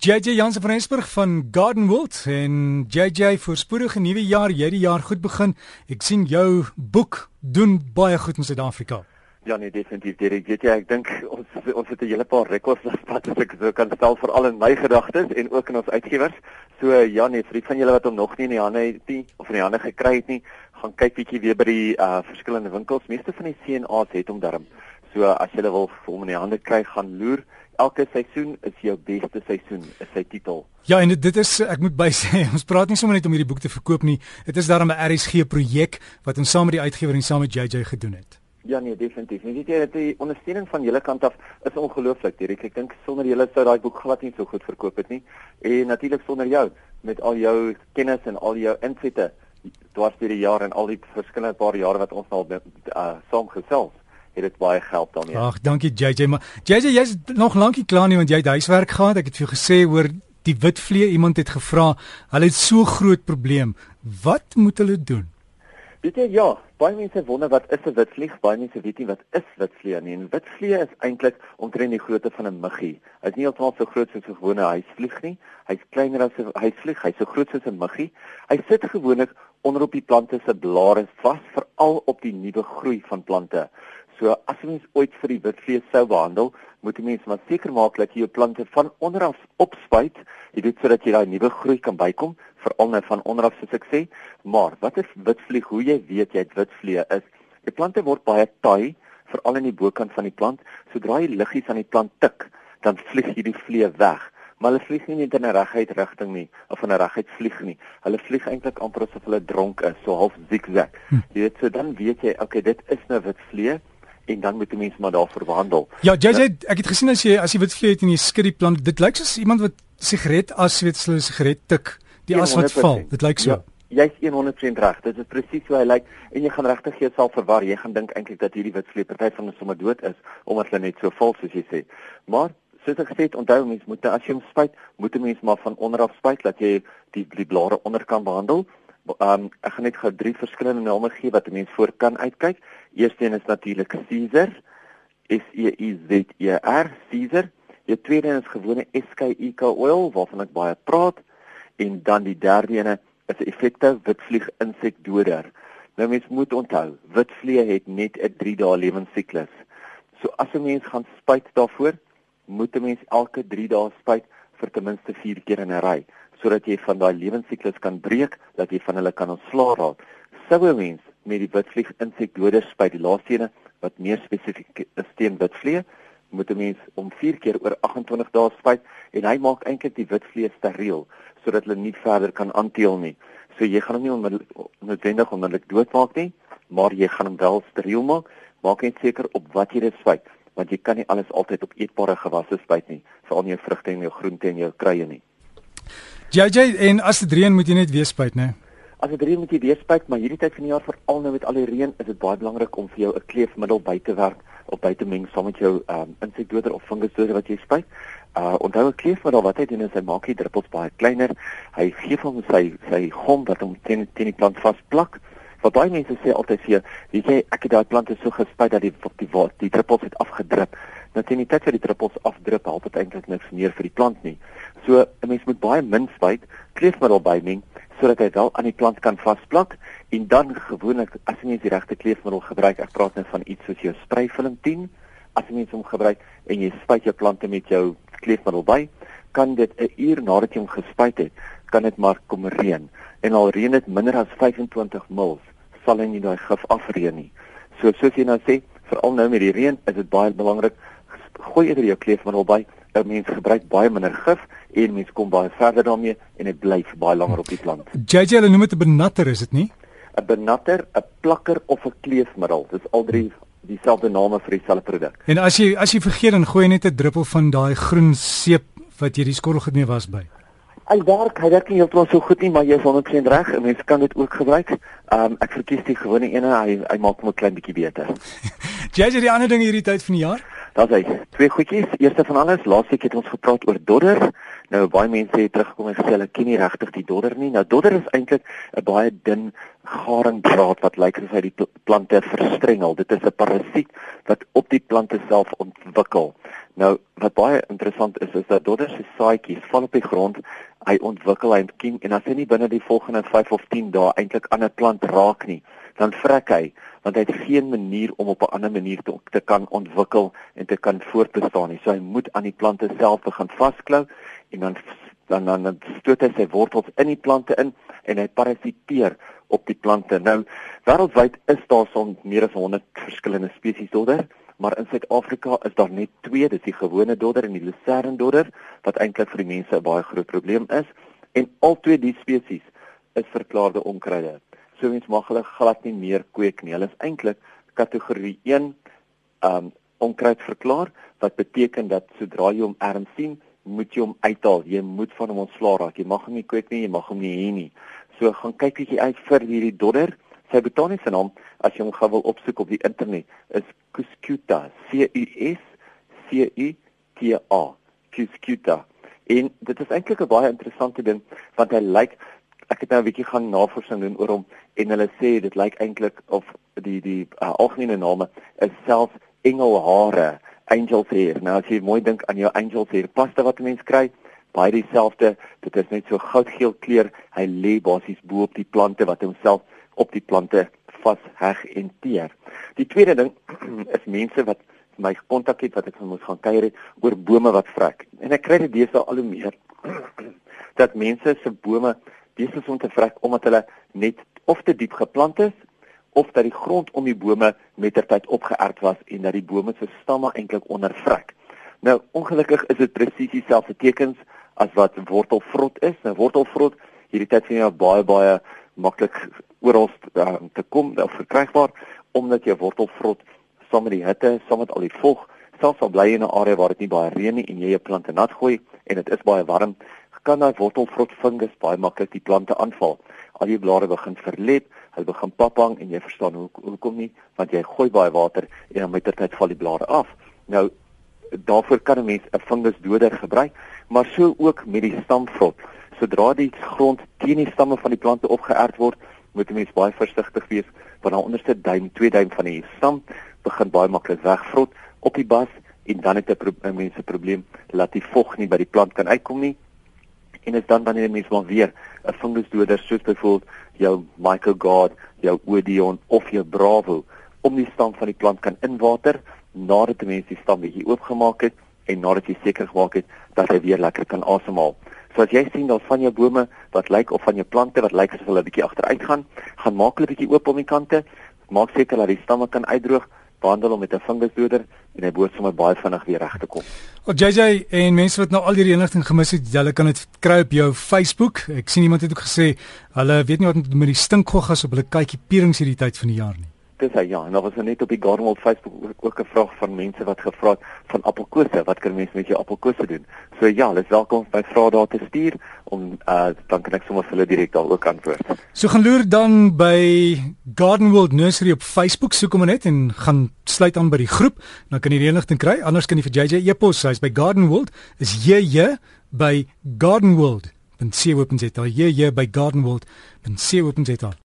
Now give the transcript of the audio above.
JJ Jansen van Rensburg van Gardenwold en JJ voorspoedige nuwe jaar, jy die jaar goed begin. Ek sien jou boek doen baie goed in Suid-Afrika. Ja nee, definitief Derek. Weet jy, ek dink ons ons het 'n hele paar rekords wat as ek so kan stel vir al in my gedagtes en ook in ons uitgewers. So ja nee, vir die van julle wat hom nog nie in die hande het nie of in die hande gekry het nie, gaan kyk bietjie weer by die uh verskillende winkels. Meeste van die CNA's het hom darm. So as jy wil hom in die hande kry, gaan loer elke seisoen is jou beste seisoen, is sy titel. Ja, en dit is ek moet by sê, ons praat nie sommer net om hierdie boek te verkoop nie. Dit is daarom 'n RSG projek wat ons saam met die uitgewer en saam met JJ gedoen het. Ja nee, definitief. Jy weet jy dat die ondersteuning van julle kant af is ongelooflik. Ek dink sonder julle sou daai boek glad nie so goed verkoop het nie. En natuurlik sonder jou met al jou kennis en al jou insette dwars deur die jare en al die verskillende paar jare wat ons al uh, saam gesels het dit baie gehelp daarmee. Ag, dankie JJ, maar JJ jy's nog lankie klaar nie want jy het huiswerk gehad. Ek het vir jou gesê oor die witvlee. Iemand het gevra, hulle het so groot probleem. Wat moet hulle doen? Weet jy ja, baie mense wonder wat is 'n witvlieg? Baie mense weet nie wat is witvlee nie. 'n Witvlee is eintlik omtrent die grootte van 'n muggie. Hy's nie heeltemal so groot soos 'n gewone huisvlieg nie. Hy's kleiner as 'n huisvlieg. Hy's so groot soos 'n muggie. Hy sit gewoonlik onder op die plante se blare vas, veral op die nuwe groei van plante. So as jy mens ooit vir die witvlees sou behandel, moet jy mens maar seker maak dat jy jou plante van onderaf opspuit, jy weet sodat jy daai nuwe groei kan bykom, veral nou van onderaf soos ek sê. Maar wat is witvlieg? Hoe jy weet jy het witvlee is, die plante word baie taai, veral in die bokant van die plant. Sodra jy liggies aan die plant tik, dan vlieg hierdie vlee weg. Maar hulle vlieg nie net in 'n reguit rigting nie of in 'n reguit vlieg nie. Hulle vlieg eintlik amper asof hulle dronk is, so half zigzag. Hm. Jy weet, so dan weet jy, okay, dit is nou witvlee en dan moet die mense maar daarvoor behandel. Ja, jy sê ek het gesien as jy as jy wit vleet en jy skud die plant, dit lyk soos iemand wat sigaret as weet hulle sigaret tik, die as wat val. Dit lyk so. Ja. Jy's 100% reg. Dit is presies hoe hy lyk en jy gaan regtig jouself verwar. Jy gaan dink eintlik dat hierdie wit vleet party van 'n sommer dood is omdat hulle net so vol soos jy sê. Maar soos ek gesê het, onthou mense moet as jy hom spuit, moet 'n mens maar van onder af spuit dat jy die die blare onder kan behandel. Um, ek gaan net gou drie verskillende name gee wat 'n mens voor kan uitkyk. Eerste een is natuurlik Caesar. S E I Z E R Caesar. Die tweede een is gewone S K I K oil waarvan ek baie praat en dan die derde een is effekte witvlieg insekdoder. Nou mens moet onthou, witvliee het net 'n 3 dae lewensiklus. So as 'n mens gaan spuit daarvoor, moet 'n mens elke 3 dae spuit vir ten minste 4 keer in 'n ry sodat jy van daai lewensiklus kan breek dat jy van hulle kan ontslaa raak. Sou 'n mens met die witvlieg insekdoders by die laaste ene wat meer spesifiek is teen witvlieg moet 'n mens om 4 keer oor 28 dae spuit en hy maak eintlik die witvlieg steriel sodat hulle nie verder kan aanteel nie. So jy gaan hom nie noodwendig onmiddellik doodmaak nie, maar jy gaan hom wel steriel maak. Maak net seker op wat jy dit spuit, want jy kan nie alles altyd op eetbare gewasse spuit nie, veral nie jou vrugte en jou groente en jou kruie nie. JJ en as dit reën moet jy net weer spuit, né? As dit reën moet jy weer spuit, maar hierdie tyd van die jaar veral nou met al die reën, is dit baie belangrik om vir jou 'n kleefmiddel by te werk of by te meng saam met jou um, insekdoder of fungusdoder wat jy spuit. Uh onthou 'n kleefmiddel wat hy doen is hy maak die druppels baie kleiner. Hy gee hom sy sy gom wat hom teen teen die plant vasplak. Wat baie mense sê altyd vir weet jy ek het daai plante so gespuit dat die die die, die druppels het afgedrup. Nou teen die tyd dat die druppels afdrup, help dit eintlik niks meer vir die plant nie. So 'n mens moet baie min spuit, kleefmiddel bymeng sodat hy wel aan die plant kan vasplak en dan gewoonlik as jy die regte kleefmiddel gebruik, ek praat nou van iets soos jou sprayfilm 10, as jy hom gebruik en jy spuit jou plante met jou kleefmiddel by, kan dit 'n uur nadat jy hom gespuit het, kan dit maar kom reën. En al reën dit minder as 25 ml, sal hy nie daai gif afreën nie. So soos jy nou sê, veral nou met die reën, is dit baie belangrik gooi eerder jou kleefmiddel by 'n mens gebruik baie minder gif en mens kom baie verder daarmee en dit bly vir baie langer op die plant. JJ hulle noem dit 'n benatter, is dit nie? 'n Benatter, 'n plakker of 'n kleefmiddel. Dis al drie dieselfde name vir dieselfde produk. En as jy as jy vergeet dan gooi jy net 'n druppel van daai groen seep wat jy die skorrelgoed mee was by. Hy werk, hy werk nie heeltemal so goed nie, maar jy is 100% reg. Mense kan dit ook gebruik. Ehm um, ek verkies die gewone ene. Hy hy maak hom 'n klein bietjie beter. JJ die ander ding hierdie tyd van die jaar? Daar's hy. Twee goedjies. Eerste van alles, laasweek het ons gepraat oor dodder. Nou baie mense het teruggekom en gesê hulle ken nie regtig die dodder nie. Nou dodder is eintlik 'n baie dun garingdraad wat lyk asof hy die plante verstrengel. Dit is 'n parasiet wat op die plante self ontwikkel. Nou wat baie interessant is is dat dodder se saadjies val op die grond. Hy ontwikkel hy en as hy nie binne die volgende 5 of 10 dae eintlik aan 'n plant raak nie, dan vrek hy want hy het geen manier om op 'n ander manier te, te kan ontwikkel en te kan voortbestaan nie. So hy moet aan die plante self begin vasklou en dan dan dan, stoot hy sy wortels in die plante in en hy parasiteer op die plante. Nou wêreldwyd is daar so meer as 100 verskillende spesies dodder, maar in Suid-Afrika is daar net twee, dis die gewone dodder en die lucerne dodder wat eintlik vir die mense 'n baie groot probleem is en al twee die spesies is verklaarde onkruide so mens mag hulle glad nie meer kweek nie. Hulle is eintlik kategorie 1 um onkruid verklaar wat beteken dat sodra jy hom erns sien, moet jy hom uithaal. Jy moet van hom ontslaa raak. Jy mag hom nie kweek nie, jy mag hom nie hê nie. So gaan kyk bietjie uit vir hierdie dodder. Sy botaniese naam as jy hom gou wil opsoek op die internet is Cuscuta. C U S C U T A. Cuscuta. En dit is eintlik 'n baie interessante ding want hy lyk ek het nou 'n bietjie gaan navorsing doen oor hom en hulle sê dit lyk eintlik of die die uh, algemene name is self engelhare, angels hair. Nou as jy mooi dink aan jou angels hair pasta wat mense kry, baie dieselfde, dit is net so goudgeel kleur. Hy lê basies bo op die plante wat homself op die plante vasheg en teer. Die tweede ding is mense wat my kontak het wat ek moet gaan kuier het oor bome wat vrek. En ek kry dit deesdae al hoe meer dat mense se bome besig om te vrek omdat hulle net of te diep geplant is of dat die grond om die bome mettertyd opgeërd was en dat die bome se stamme eintlik ondervrek. Nou ongelukkig is dit presies dieselfde tekens as wat wortelvrot is. Nou wortelvrot hierdie tyd van jaar baie baie maklik oral uh, te kom of verkrygbaar omdat jy wortelvrot saam met die hitte, saam met al die vog, selfs al bly jy in 'n area waar dit nie baie reën nie en jy jou plante nat gooi en dit is baie warm, kan daai wortelvrot fungus baie maklik die plante aanval. Al die blare begin verlep, hulle begin paphang en jy verstaan hoe hoekom nie, want jy gooi baie water en dan met die tyd val die blare af. Nou daarvoor kan 'n mens 'n fungusdoder gebruik, maar so ook met die stamvrot. Sodra die grond teen die stamme van die plante opgeërd word, moet 'n mens baie versigtig wees want daar onderste duim, twee duim van die stam begin baie maklik wegvrot op die bas en dan het 'n pro mense probleem dat die vog nie by die plant kan uitkom nie en is dan wanneer mense maar weer 'n fungusdoder soos byvoorbeeld jou Michael Guard, jou Odeon of jou Bravo om die stam van die plant kan inwater nadat die mens die stam bietjie oopgemaak het en nadat jy seker gemaak het dat hy weer lekker kan asemhaal. So as jy sien daar's van jou bome wat lyk of van jou plante wat lyk asof hulle bietjie agteruit gaan, gaan maak hulle bietjie oop om die kante, maak seker dat die stamme kan uitdroog behandel hom met 'n fungusdoder en hy behoort sommer baie vinnig weer reg te kom. O JJ en mense wat nou al hierdie inligting gemis het, julle kan dit kry op jou Facebook. Ek sien iemand het ook gesê hulle weet nie wat met die stinkgoggas op hulle kykie pierings hierdie tyd van die jaar nie. Dis hy ja, en daar was er net op die Gardenwold Facebook ook, ook 'n vraag van mense wat gevra het van appelkose, wat kan mense met jou appelkose doen? So ja, hulle is welkom by vrae daar te stuur om uh dan kan ek sommer vir hulle direk daar ook antwoord. So gaan loer dan by Gardenwold Nursery op Facebook, soek hom net en gaan sluit aan by die groep, dan kan jy die inligting kry. Anders kan jy vir JJ e-pos, hy's by Gardenwold, is JJ by Gardenwold. Ben sien op ons dit al. JJ by Gardenwold.